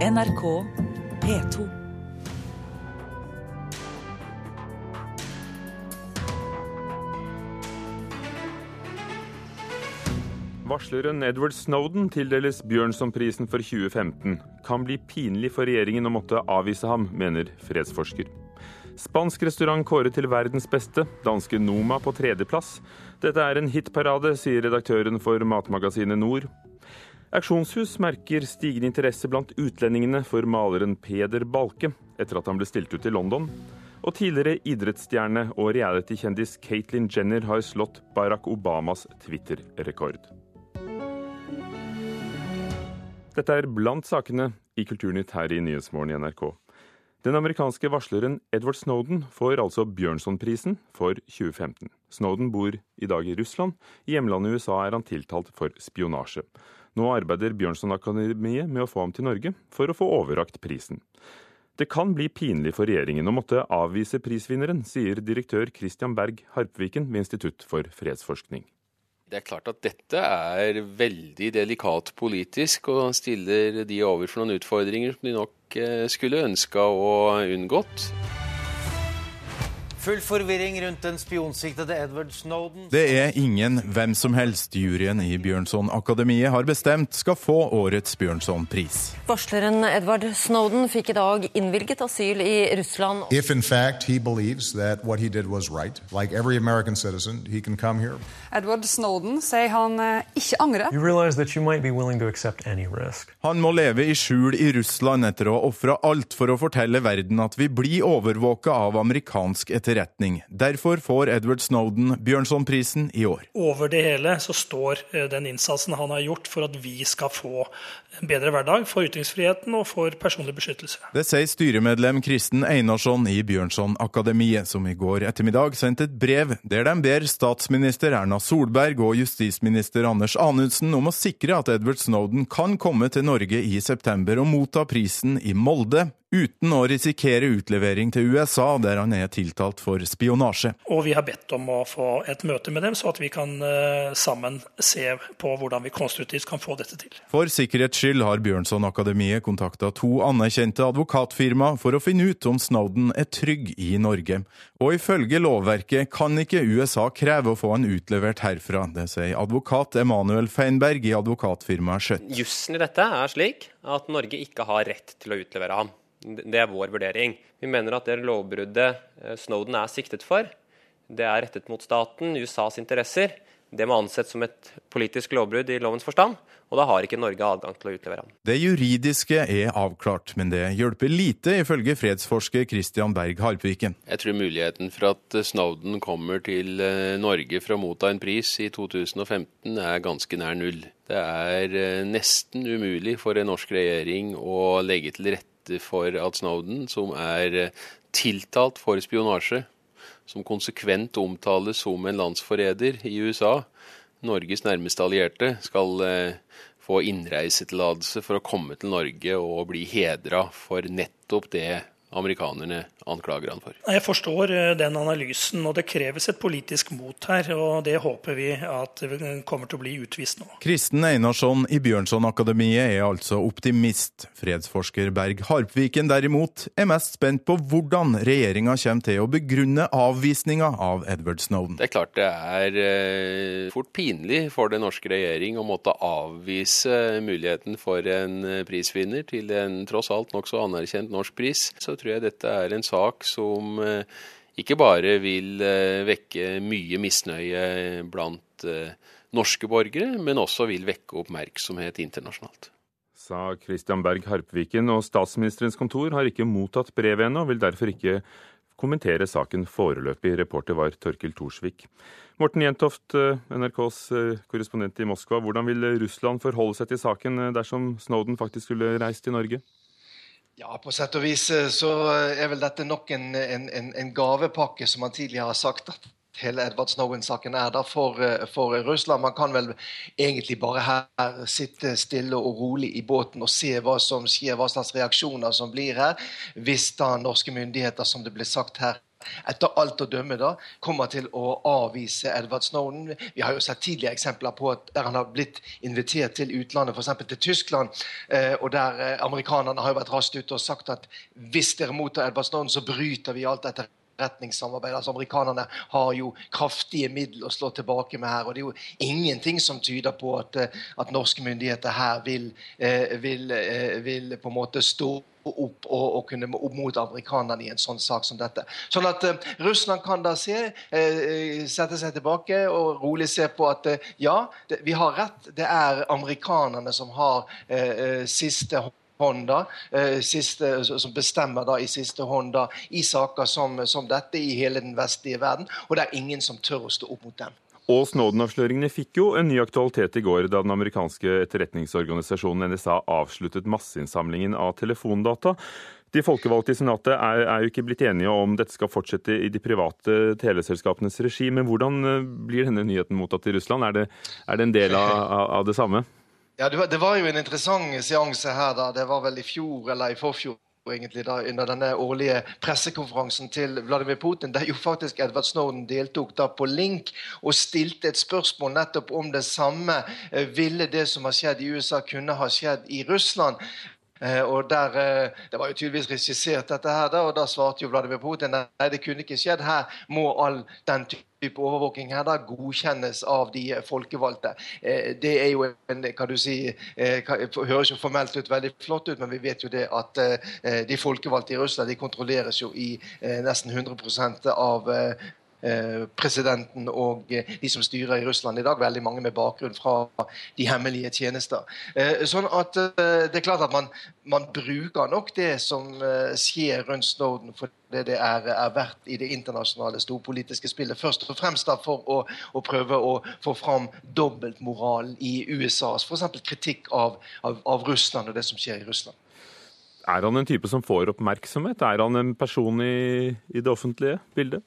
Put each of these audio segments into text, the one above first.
NRK P2. Varsleren Edward Snowden tildeles Bjørnsonprisen for 2015. Kan bli pinlig for regjeringen å måtte avvise ham, mener fredsforsker. Spansk restaurant kåret til verdens beste, danske Noma på tredjeplass. Dette er en hitparade, sier redaktøren for matmagasinet Nord. Auksjonshus merker stigende interesse blant utlendingene for maleren Peder Balke, etter at han ble stilt ut i London. Og tidligere idrettsstjerne og reality-kjendis Caitlyn Jenner har slått Barack Obamas Twitter-rekord. Dette er blant sakene i Kulturnytt her i Nyhetsmorgen i NRK. Den amerikanske varsleren Edward Snowden får altså Bjørnsonprisen for 2015. Snowden bor i dag i Russland. I hjemlandet USA er han tiltalt for spionasje. Nå arbeider Bjørnson-akademiet med å få ham til Norge for å få overrakt prisen. Det kan bli pinlig for regjeringen å måtte avvise prisvinneren, sier direktør Christian Berg Harpviken ved Institutt for fredsforskning. Det er klart at dette er veldig delikat politisk, og stiller de overfor noen utfordringer som de nok eh, skulle ønska å unngått. Full forvirring rundt den spionsiktede Edward Snowden. Det er ingen hvem som helst juryen i Bjørnson-akademiet har bestemt skal få årets Bjørnson-pris. Varsleren Edward Snowden fikk i dag innvilget asyl i Russland. If in fact he believes that what he did was right, like every American citizen, he can come here. Edward Snowden sier han eh, ikke angrer. You realize that you might be willing to accept any risk. Han må leve i skjul i Russland etter å ha ofra alt for å fortelle verden at vi blir overvåka av amerikansk etterretning etterretning. Derfor får Edward Snowden Bjørnsonprisen i år. Over det hele så står eh, den innsatsen han har gjort for at vi skal få en bedre hverdag for ytringsfriheten og for personlig beskyttelse. Det sier styremedlem Kristen Einarsson i Bjørnson-akademiet, som i går ettermiddag sendte et brev der de ber statsminister Erna Solberg og justisminister Anders Anundsen om å sikre at Edward Snowden kan komme til Norge i september og motta prisen i Molde, uten å risikere utlevering til USA, der han er tiltalt for spionasje. Og vi har bedt om å få et møte med dem, så at vi kan uh, sammen se på hvordan vi konstruktivt kan få dette til. For sikkerhets skyld har Bjørnson-akademiet kontakta to anerkjente advokatfirma for å finne ut om Snowden er trygg i Norge. Og ifølge lovverket kan ikke USA kreve å få han utlevert herfra. Det sier advokat Emanuel Feinberg i advokatfirmaet Skjøtt. Jussen i dette er slik at Norge ikke har rett til å utlevere ham. Det er vår vurdering. Vi mener at det lovbruddet eh, Snowden er siktet for, det er rettet mot staten, USAs interesser. Det må anses som et politisk lovbrudd i lovens forstand, og da har ikke Norge adgang til å utlevere ham. Det juridiske er avklart, men det hjelper lite, ifølge fredsforsker Christian Berg Harpviken. Jeg tror muligheten for at Snowden kommer til eh, Norge for å motta en pris i 2015 er ganske nær null. Det er eh, nesten umulig for en norsk regjering å legge til rette for at Snowden, som er eh, tiltalt for spionasje, som konsekvent omtales som en landsforræder i USA, Norges nærmeste allierte, skal eh, få innreisetillatelse for å komme til Norge og bli hedra for nettopp det amerikanerne anklager han for. Jeg forstår eh, den analysen, og det kreves et politisk mot her. og Det håper vi at kommer til å bli utvist nå. Kristen Einarsson i Bjørnson-akademiet er altså optimist. Fredsforsker Berg Harpviken derimot er mest spent på hvordan regjeringa kommer til å begrunne avvisninga av Edward Snowden. Det er klart det er eh, fort pinlig for den norske regjering å måtte avvise muligheten for en eh, prisvinner til en tross alt nokså anerkjent norsk pris. Så tror jeg dette er en sak som eh, ikke bare vil eh, vekke mye misnøye blant eh, norske borgere, men også vil vekke oppmerksomhet internasjonalt. Sa Christian Berg Harpviken, og statsministerens kontor har ikke mottatt brevet ennå, og vil derfor ikke kommentere saken foreløpig. Reporter var Torkil Thorsvik. Morten Jentoft, NRKs korrespondent i Moskva. Hvordan vil Russland forholde seg til saken dersom Snowden faktisk skulle reist til Norge? Ja, på sett og vis eh, så er vel dette nok en, en, en gavepakke, som man tidligere har sagt. at hele Edvard Snowden-saken er der for, eh, for, Russland. Man kan vel egentlig bare her sitte stille og rolig i båten og se hva som skjer, hva slags reaksjoner som blir her, hvis da norske myndigheter, som det ble sagt her etter alt å dømme da, kommer til å avvise Edward Snowden. Vi har jo sett tidligere eksempler på at der han har blitt invitert til utlandet, f.eks. til Tyskland, eh, og der eh, amerikanerne har jo vært raskt ute og sagt at hvis dere mottar Edward Snowden, så bryter vi alt dette etterretningssamarbeid. Altså Amerikanerne har jo kraftige midler å slå tilbake med her. og Det er jo ingenting som tyder på at, at norske myndigheter her vil, vil, vil på en måte stå opp og, og kunne opp mot amerikanerne i en sånn sak som dette. Sånn at uh, Russland kan da se, uh, sette seg tilbake og rolig se på at uh, ja, det, vi har rett. Det er amerikanerne som har siste hånda, siste, som bestemmer da i siste hånd da, i saker som, som dette i hele den vestlige verden. Og det er ingen som tør å stå opp mot dem. Og Snowden-avsløringene fikk jo en ny aktualitet i går da den amerikanske etterretningsorganisasjonen NSA avsluttet masseinnsamlingen av telefondata. De folkevalgte i Senatet er, er, jo ikke blitt enige om dette skal fortsette i de private teleselskapenes regi. Men hvordan eh, blir denne nyheten mottatt i Russland? Er det, er det en del av, av, det samme? Ja, Det var jo en interessant seanse her. da. Det var vel i fjor eller i forfjor egentlig da, under denne årlige pressekonferansen til Vladimir Putin, der jo faktisk Edvard Snowden deltok da på link og stilte et spørsmål nettopp om det samme. Eh, ville det som har skjedd i USA, kunne ha skjedd i Russland? Eh, og der, eh, Det var jo tydeligvis regissert, dette her, da, og da svarte jo Vladimir Putin nei, det kunne ikke skjedd. Her må all den type overvåking her da godkjennes av de folkevalgte. Eh, det er jo en, kan du si, høres jo formelt ut veldig flott ut, men vi vet jo det at de folkevalgte i Russland de kontrolleres jo i nesten 100% av presidenten og eh, de som styrer i Russland i dag. Veldig mange med bakgrunn fra de hemmelige tjenester. Eh, sånn at det er klart at man, man bruker nok det som skjer rundt Snowden for det det er, er verdt i det internasjonale storpolitiske spillet. Først og fremst da for å, å prøve å få fram dobbeltmoralen i USAs f.eks. kritikk av, av, av Russland og det som skjer i Russland. Er han en type som får oppmerksomhet? Er han en person i, i det offentlige bildet?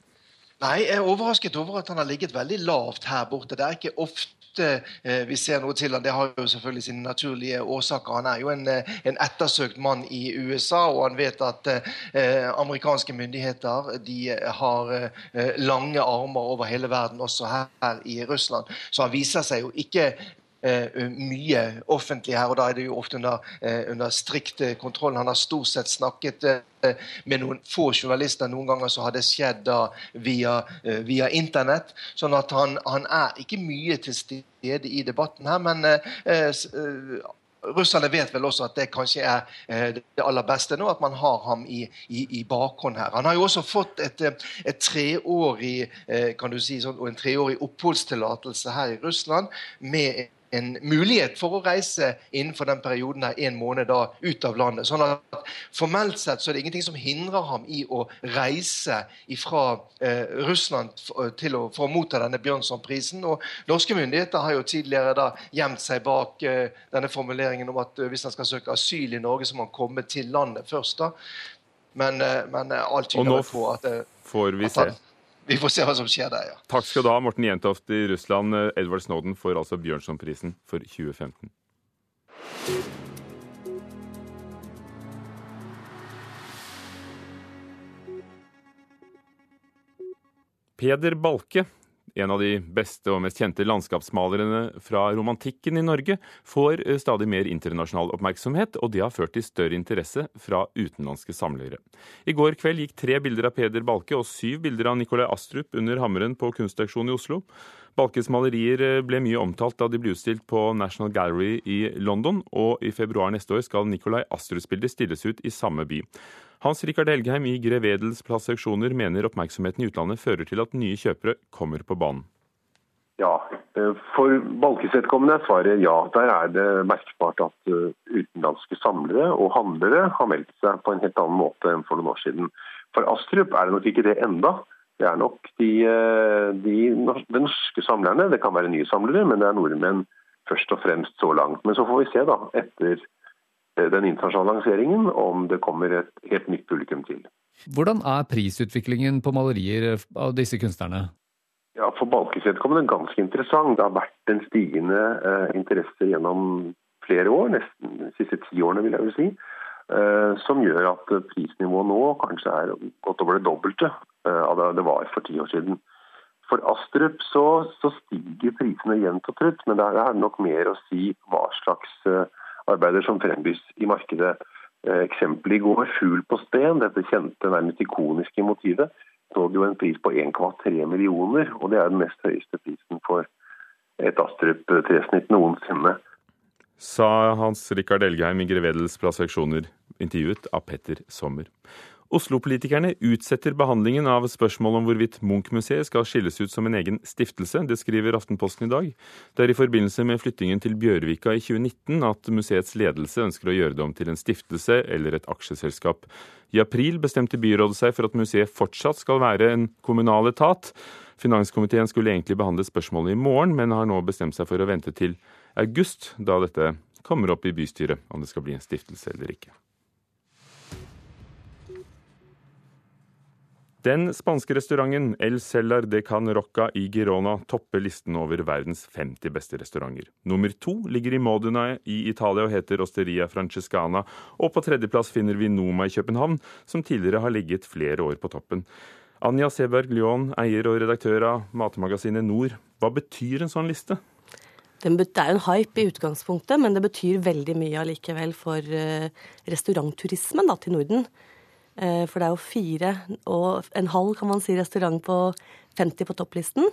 Nei, jeg er overrasket over at han har ligget veldig lavt her borte. Det er ikke ofte eh, vi ser noe til han. Det har jo selvfølgelig sine naturlige årsaker. Han er jo en, eh, en ettersøkt mann i USA, og han vet at eh, amerikanske myndigheter de har eh, lange armer over hele verden, også her, her i Russland. Så han viser seg jo ikke eh, mye offentlig her, og da er det jo ofte under, eh, under strikt kontroll. Han har stort sett snakket eh, med noen få journalister. Noen ganger så har det skjedd da via, eh, via internett. Sånn at han, han, er ikke mye til stede i debatten her, men eh, eh, Russerne vet vel også at det kanskje er det aller beste nå, at man har ham i, i, i bakhånd her. Han har jo også fått et, et treårig si, sånn, en treårig oppholdstillatelse her i Russland med en mulighet for å reise innenfor den perioden her, en måned da, ut av landet. Sånn at Formelt sett så er det ingenting som hindrer ham i å reise fra eh, Russland til å, for å motta denne Bjørnsonprisen. Og norske myndigheter har jo tidligere da gjemt seg bak eh, denne formuleringen om at eh, hvis han skal søke asyl i Norge, så må han komme til landet først. da. Men, eh, men eh, alt tyder på at, får vi se. Vi får se hva som skjer der, ja. Takk skal du ha, Morten Jentoft i Russland. Edvard Snowden får altså Bjørnsonprisen for 2015. Peder Balke en av de beste og mest kjente landskapsmalerne fra romantikken i Norge, får eh, stadig mer internasjonal oppmerksomhet, og det har ført til større interesse fra utenlandske samlere. I går kveld gikk tre bilder av Peder Balke og syv bilder av Nikolai Astrup under hammeren på Kunstauksjonen i Oslo. Balkes malerier eh, ble mye omtalt da de ble utstilt på National Gallery i London, og i februar neste år skal Nikolai Astrups bilder stilles ut i samme by. Hans Rikard Helgheim i Grevedels Plass-auksjoner mener oppmerksomheten i utlandet fører til at nye kjøpere kommer på banen. Ja, eh, for Balkes vedkommende er svaret ja. Der er det merkbart at eh, utenlandske samlere og handlere har meldt seg på en helt annen måte enn for noen år siden. For Astrup er det nok ikke det enda. Det er nok de, eh, de, de norske samlerne, det kan være nye samlere, men det er nordmenn først og fremst så langt. Men så får vi se da, etter den internasjonale lanseringen om det kommer et helt nytt publikum til. Hvordan er prisutviklingen på malerier av disse kunstnerne? Ja, For Balkes vedkommende ganske interessant. Det har vært en stigende eh, interesse gjennom flere år, nesten de siste ti årene, vil jeg vel si. eh, som gjør at prisnivået nå kanskje er godt over det dobbelte eh, av det det var for ti år siden. For Astrup så, så stiger prisene jevnt og trutt, men det er nok mer å si hva slags eh, arbeider som frembys i markedet. Eksempelet i går, fugl på sten, dette kjente, nærmest ikoniske motivet, nådde jo en pris på 1,3 millioner, og det er den nest høyeste prisen for et Astrup-tresnitt noensinne. Sa Hans Rikard Elgheim i Grevedels Plass-seksjoner, intervjuet av Petter Sommer. Oslo-politikerne utsetter behandlingen av spørsmålet om hvorvidt Munch-museet skal skilles ut som en egen stiftelse. Det skriver Aftenposten i dag. Det er i forbindelse med flyttingen til Bjørvika i 2019 at museets ledelse ønsker å gjøre det om til en stiftelse eller et aksjeselskap. I april bestemte byrådet seg for at museet fortsatt skal være en kommunal etat. Finanskomiteen skulle egentlig behandle spørsmålet i morgen, men har nå bestemt seg for å vente til august, da dette kommer opp i bystyret, om det skal bli en stiftelse eller ikke. Den spanske restauranten El Cellar de Can Rocca i Girona topper listen over verdens 50 beste restauranter. Nummer to ligger i Modena i Italia og heter Osteria Francescana. Og på tredjeplass finner vi Noma i København, som tidligere har ligget flere år på toppen. Anja Seberg Lyon, eier og redaktør av matmagasinet Nord. Hva betyr en sånn liste? Det er en hype i utgangspunktet, men det betyr veldig mye allikevel for eh, restaurantturismen da, til Norden. Eh, for det er jo fire og en halv kan man si, restaurant på 50 på topplisten.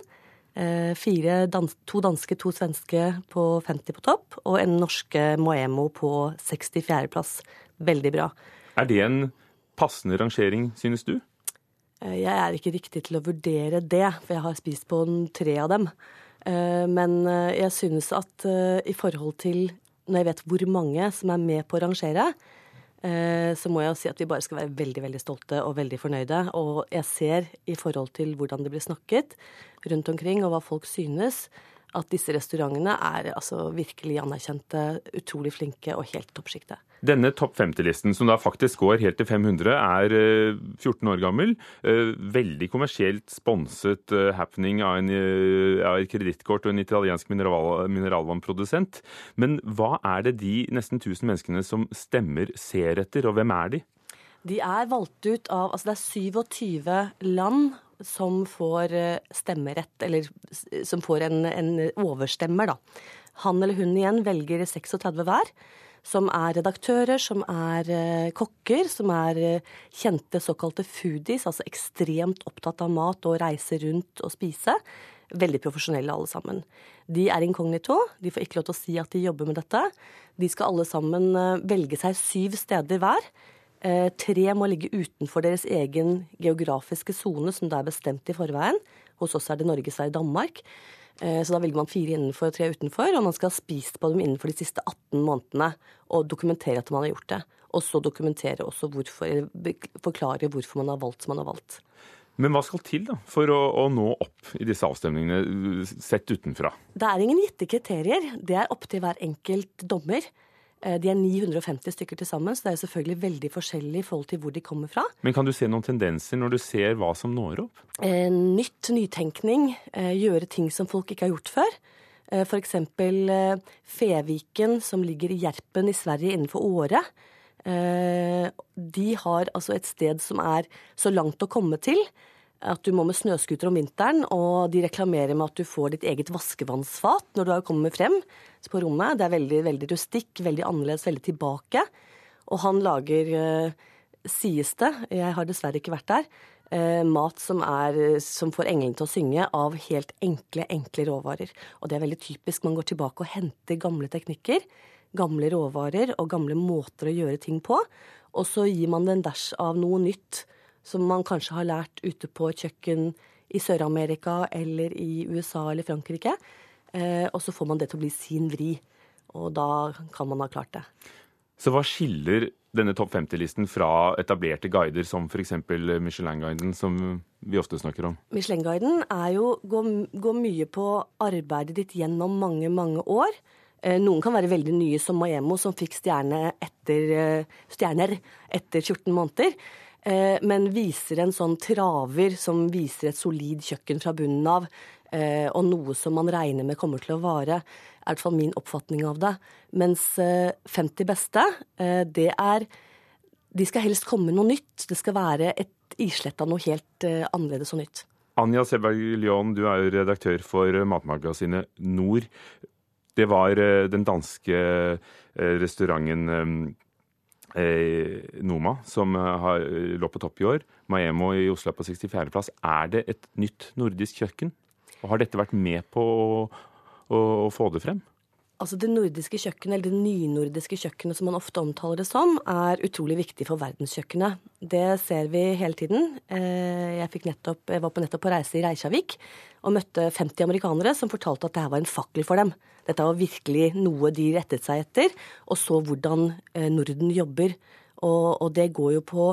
Eh, fire, dans, to danske, to svenske på 50 på topp, og en norske Moemo på 64.-plass. Veldig bra. Er det en passende rangering, synes du? Eh, jeg er ikke riktig til å vurdere det, for jeg har spist på tre av dem. Men jeg synes at i forhold til når jeg vet hvor mange som er med på å rangere, så må jeg si at vi bare skal være veldig veldig stolte og veldig fornøyde. Og jeg ser i forhold til hvordan det blir snakket rundt omkring, og hva folk synes, at disse restaurantene er altså virkelig anerkjente, utrolig flinke og helt toppsjiktet. Denne topp 50-listen, som da faktisk går helt til 500, er 14 eh, år gammel. Eh, veldig kommersielt sponset eh, happening av, en, av et kredittkort og en italiensk mineral, mineralvannprodusent. Men hva er det de nesten 1000 menneskene som stemmer, ser etter, og hvem er de? De er valgt ut av Altså det er 27 land som får eh, stemmerett, eller som får en, en overstemmer, da. Han eller hun igjen velger 36 hver. Som er redaktører, som er uh, kokker, som er uh, kjente såkalte foodies, altså ekstremt opptatt av mat og reise rundt og spise. Veldig profesjonelle alle sammen. De er inkognito, de får ikke lov til å si at de jobber med dette. De skal alle sammen velge seg syv steder hver. Eh, tre må ligge utenfor deres egen geografiske sone, som det er bestemt i forveien. Hos oss er det Norge, Sverige, Danmark. Eh, så da velger man fire innenfor og tre utenfor, og man skal ha spist på dem innenfor de siste 18 månedene og dokumentere at man har gjort det. Og så dokumentere også hvorfor, eller forklare hvorfor man har valgt som man har valgt. Men hva skal til da, for å, å, nå opp i disse avstemningene, sett utenfra? Det er ingen gitte kriterier. Det er opp til hver enkelt dommer. Eh, de er 950 stykker til sammen, så det er selvfølgelig veldig forskjellig i forhold til hvor de kommer fra. Men kan du se noen tendenser når du ser hva som når opp? Eh, nytt, nytenkning, eh, gjøre ting som folk ikke har gjort før. F.eks. Feviken, som ligger i Gjerpen i Sverige innenfor Åre. De har altså et sted som er så langt å komme til at du må med snøscooter om vinteren, og de reklamerer med at du får ditt eget vaskevannsfat når du har kommet frem på rommet. Det er veldig, veldig rustikk, veldig annerledes, veldig tilbake. Og han lager, uh, sies det, jeg har dessverre ikke vært der, uh, mat som, er, som får englene til å synge av helt enkle, enkle råvarer. Og det er veldig typisk. Man går tilbake og henter gamle teknikker, gamle råvarer og gamle måter å gjøre ting på. Og så gir man det en av noe nytt som man kanskje har lært ute på et kjøkken i Sør-Amerika eller i USA eller Frankrike. Eh, og så får man det til å bli sin vri. Og da kan man ha klart det. Så hva skiller denne topp 50-listen fra etablerte guider som f.eks. Michelin-guiden, som vi ofte snakker om? Michelin-guiden går, går mye på arbeidet ditt gjennom mange, mange år. Eh, noen kan være veldig nye, som Maemo, som fikk stjerne etter, eh, stjerner etter 14 måneder. Eh, men viser en sånn traver som viser et solid kjøkken fra bunnen av, eh, og noe som man regner med kommer til å vare, er i hvert fall min oppfatning av det. Mens 50 eh, beste, det er de skal helst komme noe nytt. Det skal være et islett av noe helt annerledes og nytt. Anja Seberg-Lyon, du er jo redaktør for matmagasinet Nord. Det var den danske restauranten Noma som har, lå på topp i år. Maemo i Oslo på 64.-plass. Er det et nytt nordisk kjøkken? Og har dette vært med på å, å, å få det frem? Altså Det nordiske kjøkkenet, eller det nynordiske kjøkkenet som man ofte omtaler det som, er utrolig viktig for verdenskjøkkenet. Det ser vi hele tiden. Eh, jeg, nettopp, jeg var på nettopp på reise i Reykjavik og møtte 50 amerikanere som fortalte at dette var en fakkel for dem. Dette var virkelig noe de rettet seg etter, og så hvordan eh, Norden jobber. Og, og det går jo på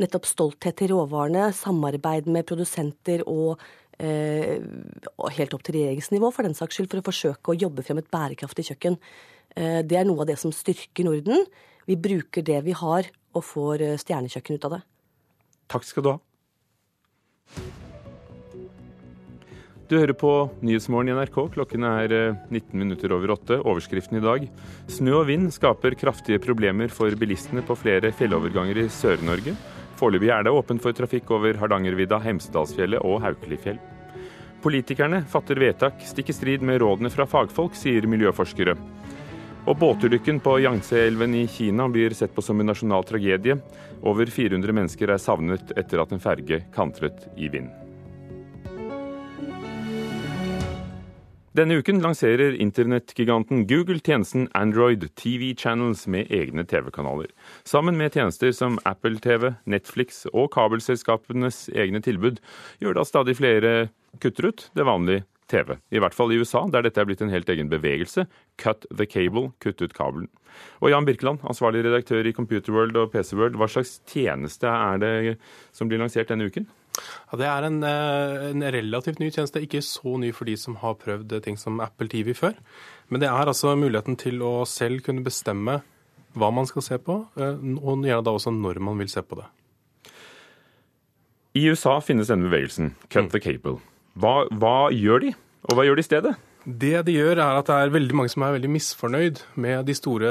nettopp stolthet til råvarene, samarbeid med produsenter og helt opp til regjeringsnivå, for den saks skyld, for å forsøke å jobbe frem et bærekraftig kjøkken. Eh, det er noe av det som styrker Norden. Vi bruker det vi har, og får eh, stjernekjøkken ut av det. Takk skal du ha. Du hører på Nyhetsmorgen i NRK. Klokken er 19 minutter over åtte. Overskriften i dag. Snø og vind skaper kraftige problemer for bilistene på flere fjelloverganger i Sør-Norge. Foreløpig er det åpent for trafikk over Hardangervidda, Hemsedalsfjellet og Haukelifjell. Politikerne fatter vedtak stikk i strid med rådene fra fagfolk, sier miljøforskere. Og båtulykken på Yangtze-elven i Kina blir sett på som en nasjonal tragedie. Over 400 mennesker er savnet etter at en ferge kantret i vind. Denne uken lanserer internettgiganten Google tjenesten Android TV Channels med egne TV-kanaler. Sammen med tjenester som Apple TV, Netflix og kabelselskapenes egne tilbud, gjør at stadig flere kutter ut det vanlige TV. I hvert fall i USA, der dette er blitt en helt egen bevegelse. Cut the cable, kutt ut kabelen. Og Jan Birkeland, ansvarlig redaktør i Computerworld og PC World, hva slags tjeneste er det som blir lansert denne uken? Ja, det er en, eh, en, relativt ny tjeneste, ikke så ny for de som har prøvd ting som Apple TV før. Men det er altså muligheten til å selv kunne bestemme hva man skal se på, eh, og gjerne da også når man vil se på det. I USA finnes denne bevegelsen, Cut mm. the Cable. Hva, hva gjør de, og hva gjør de i stedet? Det de gjør, er at det er veldig mange som er veldig misfornøyd med de store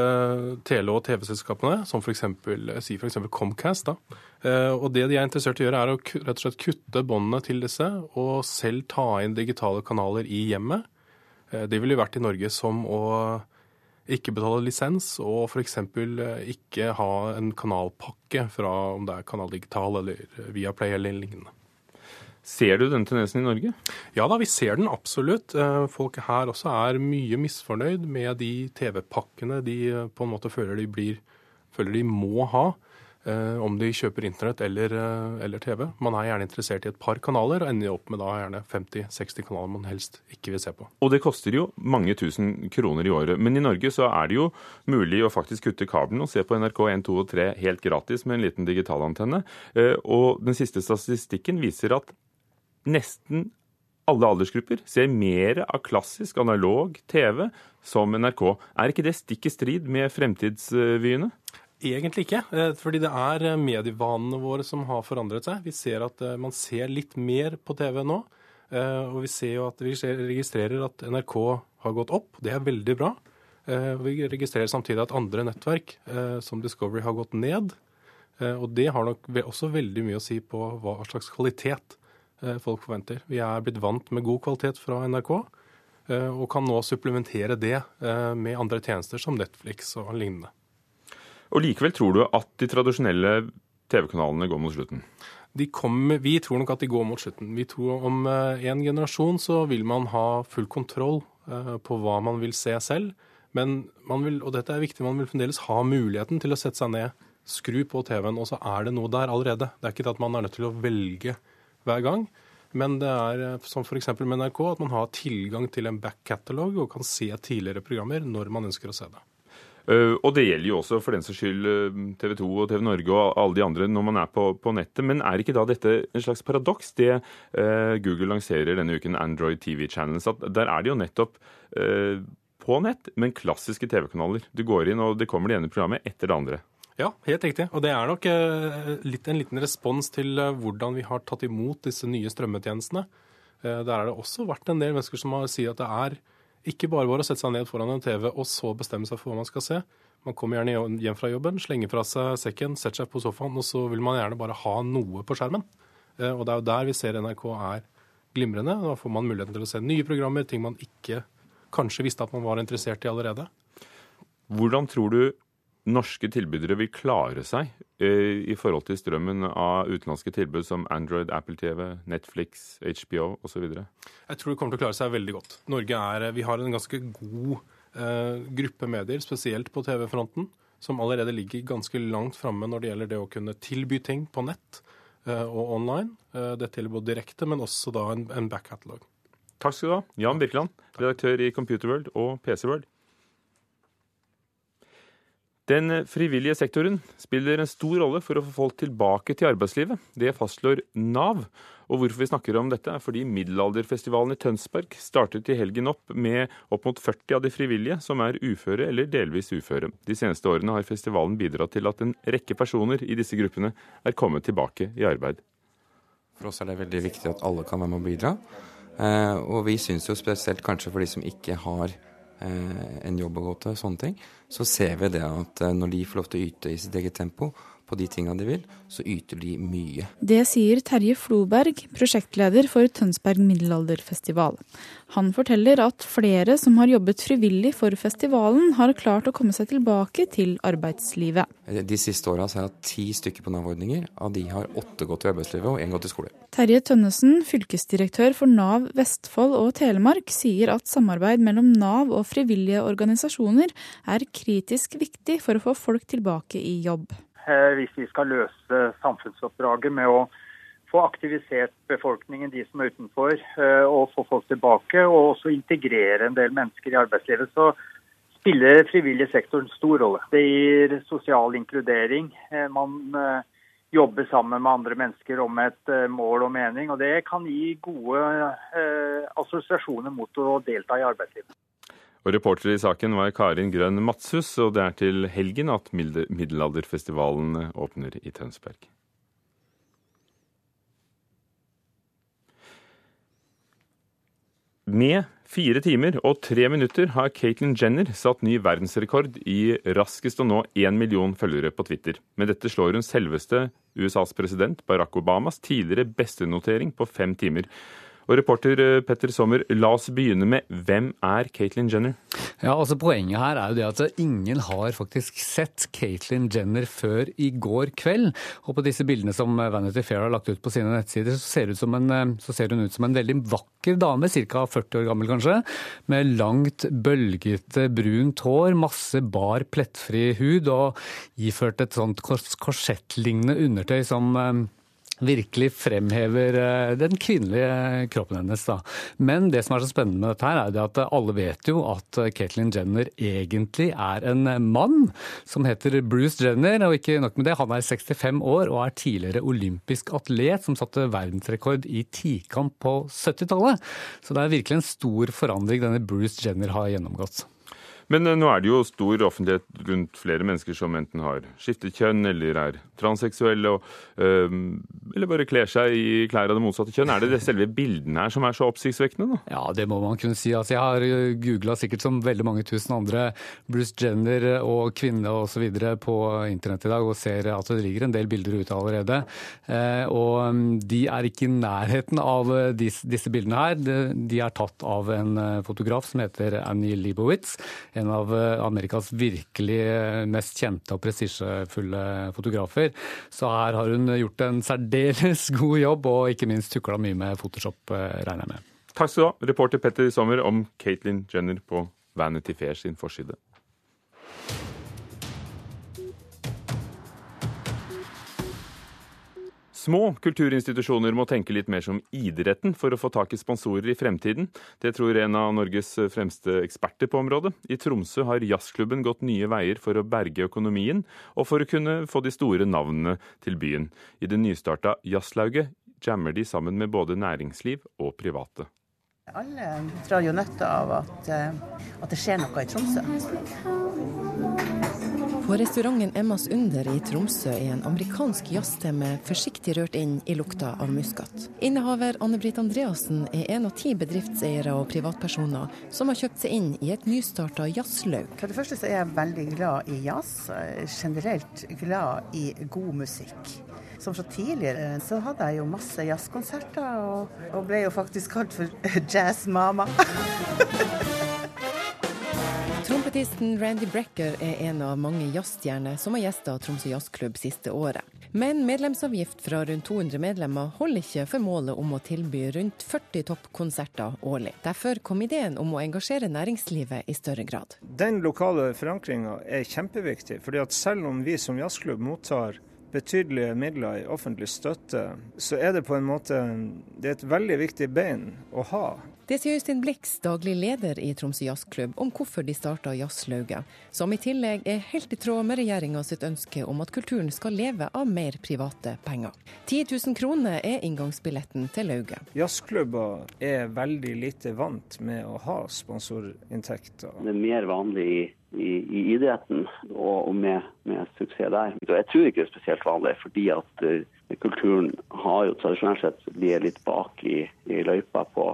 tele- og TV-selskapene, som f.eks. Si for eksempel Comcast. Da. Eh, og det de er interessert i å gjøre, er å rett og slett kutte båndene til disse, og selv ta inn digitale kanaler i hjemmet. Eh, det ville vært i Norge som å ikke betale lisens, og f.eks. Eh, ikke ha en kanalpakke fra om det er Kanal Digital eller Viaplay eller lignende. Ser du den tendensen i Norge? Ja da, vi ser den absolutt. Eh, folk her også er mye misfornøyd med de TV-pakkene de eh, på en måte føler de, blir, føler de må ha. Eh, om de kjøper internett eller, eller, TV. Man er gjerne interessert i et par kanaler, og ender opp med da gjerne 50-60 kanaler man helst ikke vil se på. Og det koster jo mange tusen kroner i året. Men i Norge så er det jo mulig å faktisk kutte kabelen og se på NRK 1, 2 og 3 helt gratis med en liten digitalantenne. Og den siste statistikken viser at nesten alle aldersgrupper ser mer av klassisk analog TV som NRK. Er ikke det stikk i strid med fremtidsvyene? Egentlig ikke, eh, fordi det er eh, medievanene våre som har forandret seg. Vi ser at eh, man ser litt mer på TV nå. Og vi ser jo at vi registrerer at NRK har gått opp. Det er veldig bra. Vi registrerer samtidig at andre nettverk, som Discovery, har gått ned. Og det har nok også veldig mye å si på hva slags kvalitet folk forventer. Vi er blitt vant med god kvalitet fra NRK, eh, og kan nå supplementere det eh, med andre tjenester som Netflix og lignende. Og Likevel tror du at de tradisjonelle TV-kanalene går mot slutten? Kommer, vi tror nok at de går mot slutten. Vi tror Om en generasjon så vil man ha full kontroll på hva man vil se selv. Men man vil, og dette er viktig, man vil fremdeles ha muligheten til å sette seg ned, skru på TV-en, og så er det noe der allerede. Det er ikke det at man er nødt til å velge hver gang. Men det er eh, som f.eks. med NRK at man har tilgang til en back catalog og kan se tidligere programmer når man ønsker å se det. Uh, og det gjelder jo også for den saks skyld TV 2 og TV Norge og alle de andre når man er på, på nettet. Men er ikke da dette en slags paradoks, det eh, Google lanserer denne uken, Android TV Channels? at Der er det jo nettopp eh, på nett, men klassiske TV-kanaler. Du går inn, og det kommer det ene programmet etter det andre. Ja, helt riktig. Og det er nok eh, litt, en liten respons til eh, hvordan vi har tatt imot disse nye strømmetjenestene. Eh, der er det også vært en del mennesker som har sier at det er Ikke bare bare å sette seg ned foran en TV og så bestemme seg for hva man skal se. Man kommer gjerne hjem fra jobben, slenger fra seg sekken, setter seg på sofaen, og så vil man gjerne bare ha noe på skjermen. Og det er jo der vi ser NRK er glimrende. Da får man muligheten til å se nye programmer, ting man ikke kanskje visste at man var interessert i allerede. Hvordan tror du norske tilbydere vil klare seg eh, i forhold til strømmen av utenlandske tilbud som Android, Apple TV, Netflix, HBO osv.? Jeg tror de kommer til å klare seg veldig godt. Norge er, Vi har en ganske god eh, gruppe medier, spesielt på TV-fronten, som allerede ligger ganske langt framme når det gjelder det å kunne tilby ting på nett eh, og online. Eh, dette gjelder både direkte, men også da en, en back-catalog. Takk skal du ha, Jan Birkeland, redaktør i Computerworld og PC-World. Den frivillige sektoren spiller en stor rolle for å få folk tilbake til arbeidslivet. Det fastslår Nav. Og hvorfor vi snakker om dette, er fordi Middelalderfestivalen i Tønsberg startet i helgen opp med opp mot 40 av de frivillige som er uføre eller delvis uføre. De seneste årene har festivalen bidratt til at en rekke personer i disse gruppene er kommet tilbake i arbeid. For oss er det veldig viktig at alle kan være med å bidra. Eh, og vi syns jo spesielt kanskje for de som ikke har en jobb å gå til, sånne ting, så ser vi det at eh, når de får lov til å yte i sitt eget tempo på de tinga de vil, så yter de mye. Det sier Terje Floberg, prosjektleder for Tønsberg middelalderfestival. Han forteller at flere som har jobbet frivillig for festivalen, har klart å komme seg tilbake til arbeidslivet. De siste åra har jeg hatt ti stykker på Nav-ordninger. Av de har åtte gått i arbeidslivet og én gått i skole. Terje Tønnesen, fylkesdirektør for Nav Vestfold og Telemark, sier at samarbeid mellom Nav og frivillige organisasjoner er kritisk viktig for å få folk tilbake i jobb. Eh, hvis vi skal løse samfunnsoppdraget med å få aktivisert befolkningen, de som er utenfor, eh, og få folk tilbake. Og også integrere en del mennesker i arbeidslivet. Så spiller frivillig sektor en stor rolle. Det gir sosial inkludering. Eh, man jobber sammen med andre mennesker om et mål og mening. Og det kan gi gode assosiasjoner mot å delta i arbeidslivet. Og Reporter i saken var Karin Grønn Matshus, og det er til helgen at middelalderfestivalen åpner i Tønsberg. Med fire timer og tre minutter har Caitlyn Jenner satt ny verdensrekord i raskest å nå én million følgere på Twitter. Med dette slår hun selveste USAs president Barack Obamas tidligere beste notering på fem timer. Og reporter eh, Petter Sommer, la oss begynne med hvem er Caitlyn Jenner? Ja, altså Poenget her er jo det at ingen har faktisk sett Caitlyn Jenner før i går kveld. Og på disse bildene som Vanity Fair har lagt ut på sine nettsider, så ser, en, eh, så ser hun ut som en veldig vakker dame, ca. 40 år gammel kanskje, med langt, bølgete brunt hår, masse bar, plettfri hud og iført et sånt korsettlignende undertøy som eh, virkelig fremhever eh, den kvinnelige kroppen hennes. Da. Men det som er så spennende med dette, her er at alle vet jo at Caitlyn Jenner egentlig er en mann som heter Bruce Jenner. Og ikke nok med det, han er 65 år og er tidligere olympisk atlet som satte verdensrekord i tikamp på 70-tallet. Så det er virkelig en stor forandring denne Bruce Jenner har gjennomgått. Men eh, nå er det jo stor offentlighet rundt flere mennesker som enten har skiftet kjønn eller er transseksuelle, og, øh, eller bare kler seg i klær av det motsatte kjønn. Er det det selve bildene her som er så oppsiktsvekkende? da? Ja, det må man kunne si. Altså, jeg har eh, googla sikkert som veldig mange tusen andre Bruce Jenner og kvinne osv. på internett i dag, og ser at det ligger en del bilder ute allerede. Og mm, de er ikke i nærheten av disse, bildene her. De er tatt av en fotograf som heter Annie Leibowitz en av eh, Amerikas virkelig eh, mest kjente og prestisjefulle fotografer. Så her har hun gjort en særdeles god jobb, og ikke minst tukla mye med Photoshop, eh, regner jeg med. Takk skal du ha, reporter Petter Sommer om Caitlyn Jenner på Vanity Fair sin forside. Små kulturinstitusjoner må tenke litt mer som idretten for å få tak i sponsorer i fremtiden. Det tror en av Norges fremste eksperter på området. I Tromsø har jazzklubben gått nye veier for å berge økonomien, og for å kunne få de store navnene til byen. I det nystarta Jazzlauget jammer de sammen med både næringsliv og private. Alle drar jo nytte av at, eh, at det skjer noe i Tromsø. På restauranten Emmas Under i Tromsø er en amerikansk jazzstemme forsiktig rørt inn i lukta av muskat. Innehaver Anne-Britt Andreassen er en av ti bedriftseiere og privatpersoner som har kjøpt seg inn i et nystarta jazzlaug. For det første så er jeg veldig glad i jazz. Generelt glad i god musikk. Som så tidligere så hadde jeg jo masse jazzkonserter, og, og ble jo faktisk kalt for jazzmama. Trompetisten Randy Brecker er en av mange jazzstjerner som har gjesta Tromsø Jazzklubb siste året. Men medlemsavgift fra rundt 200 medlemmer holder ikke for målet om å tilby rundt 40 toppkonserter årlig. Derfor kom ideen om å engasjere næringslivet i større grad. Den lokale forankringa er kjempeviktig, fordi at selv om vi som jazzklubb mottar betydelige midler i offentlig støtte, så er det på en måte det er et veldig viktig bein å ha. Det sier Øystein Blix, daglig leder i Tromsø Jazzklubb, om hvorfor de starta Jazzlauget, som i tillegg er helt i tråd med regjeringa sitt ønske om at kulturen skal leve av mer private penger. 10 000 kroner er inngangsbilletten til lauget. Jazzklubber er veldig lite vant med å ha sponsorinntekter. Det er mer vanlig i i, i, idretten, og, med, med, suksess der. Jeg tror ikke det er spesielt vanlig, fordi at uh, kulturen har jo tradisjonelt sett ligget litt bak i, i løypa på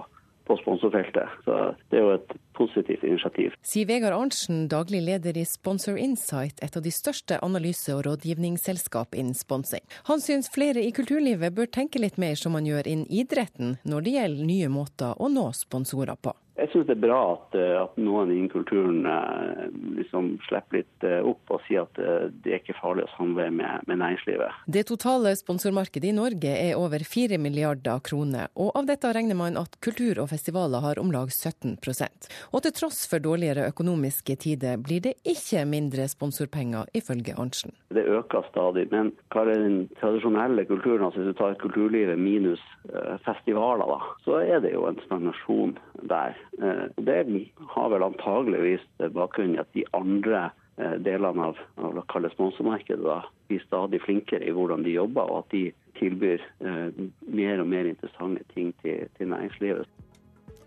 på sponsorfeltet. Så det er jo et positivt initiativ. Sier Vegard Arntzen, daglig leder i Sponsor Insight, et av de største analyse- og rådgivningsselskap innen sponsing. Han syns flere i kulturlivet bør tenke litt mer som man gjør innen idretten når det gjelder nye måter å nå sponsorer på. Jeg syns det er bra at, eh, at, noen innen kulturen eh, liksom slipper litt eh, opp og sier at det er ikke farlig å samarbeide med, med, næringslivet. Det totale sponsormarkedet i Norge er over 4 milliarder kroner, og av dette regner man at kultur og festivaler har om lag 17 Og til tross for dårligere økonomiske tider blir det ikke mindre sponsorpenger, ifølge Arntzen. Det øker stadig, men hva er den tradisjonelle kulturen, altså hvis du tar kulturlivet minus festivaler, da, så er det jo en stagnasjon der. Eh, det har vel antageligvis bakgrunn i at de andre eh, delene av, av sponsormarkedet blir stadig flinkere i hvordan de jobber, og at de tilbyr eh, mer og mer interessante ting til, til næringslivet.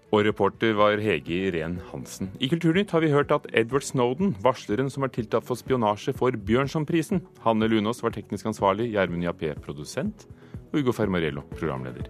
Og reporter var Hege Irén Hansen. I Kulturnytt har vi hørt at Edward Snowden, varsleren som er tiltatt for spionasje, får Bjørnsonprisen. Hanne Lunås var teknisk ansvarlig, Gjermund Jappé produsent, og Ugo Fermarello programleder.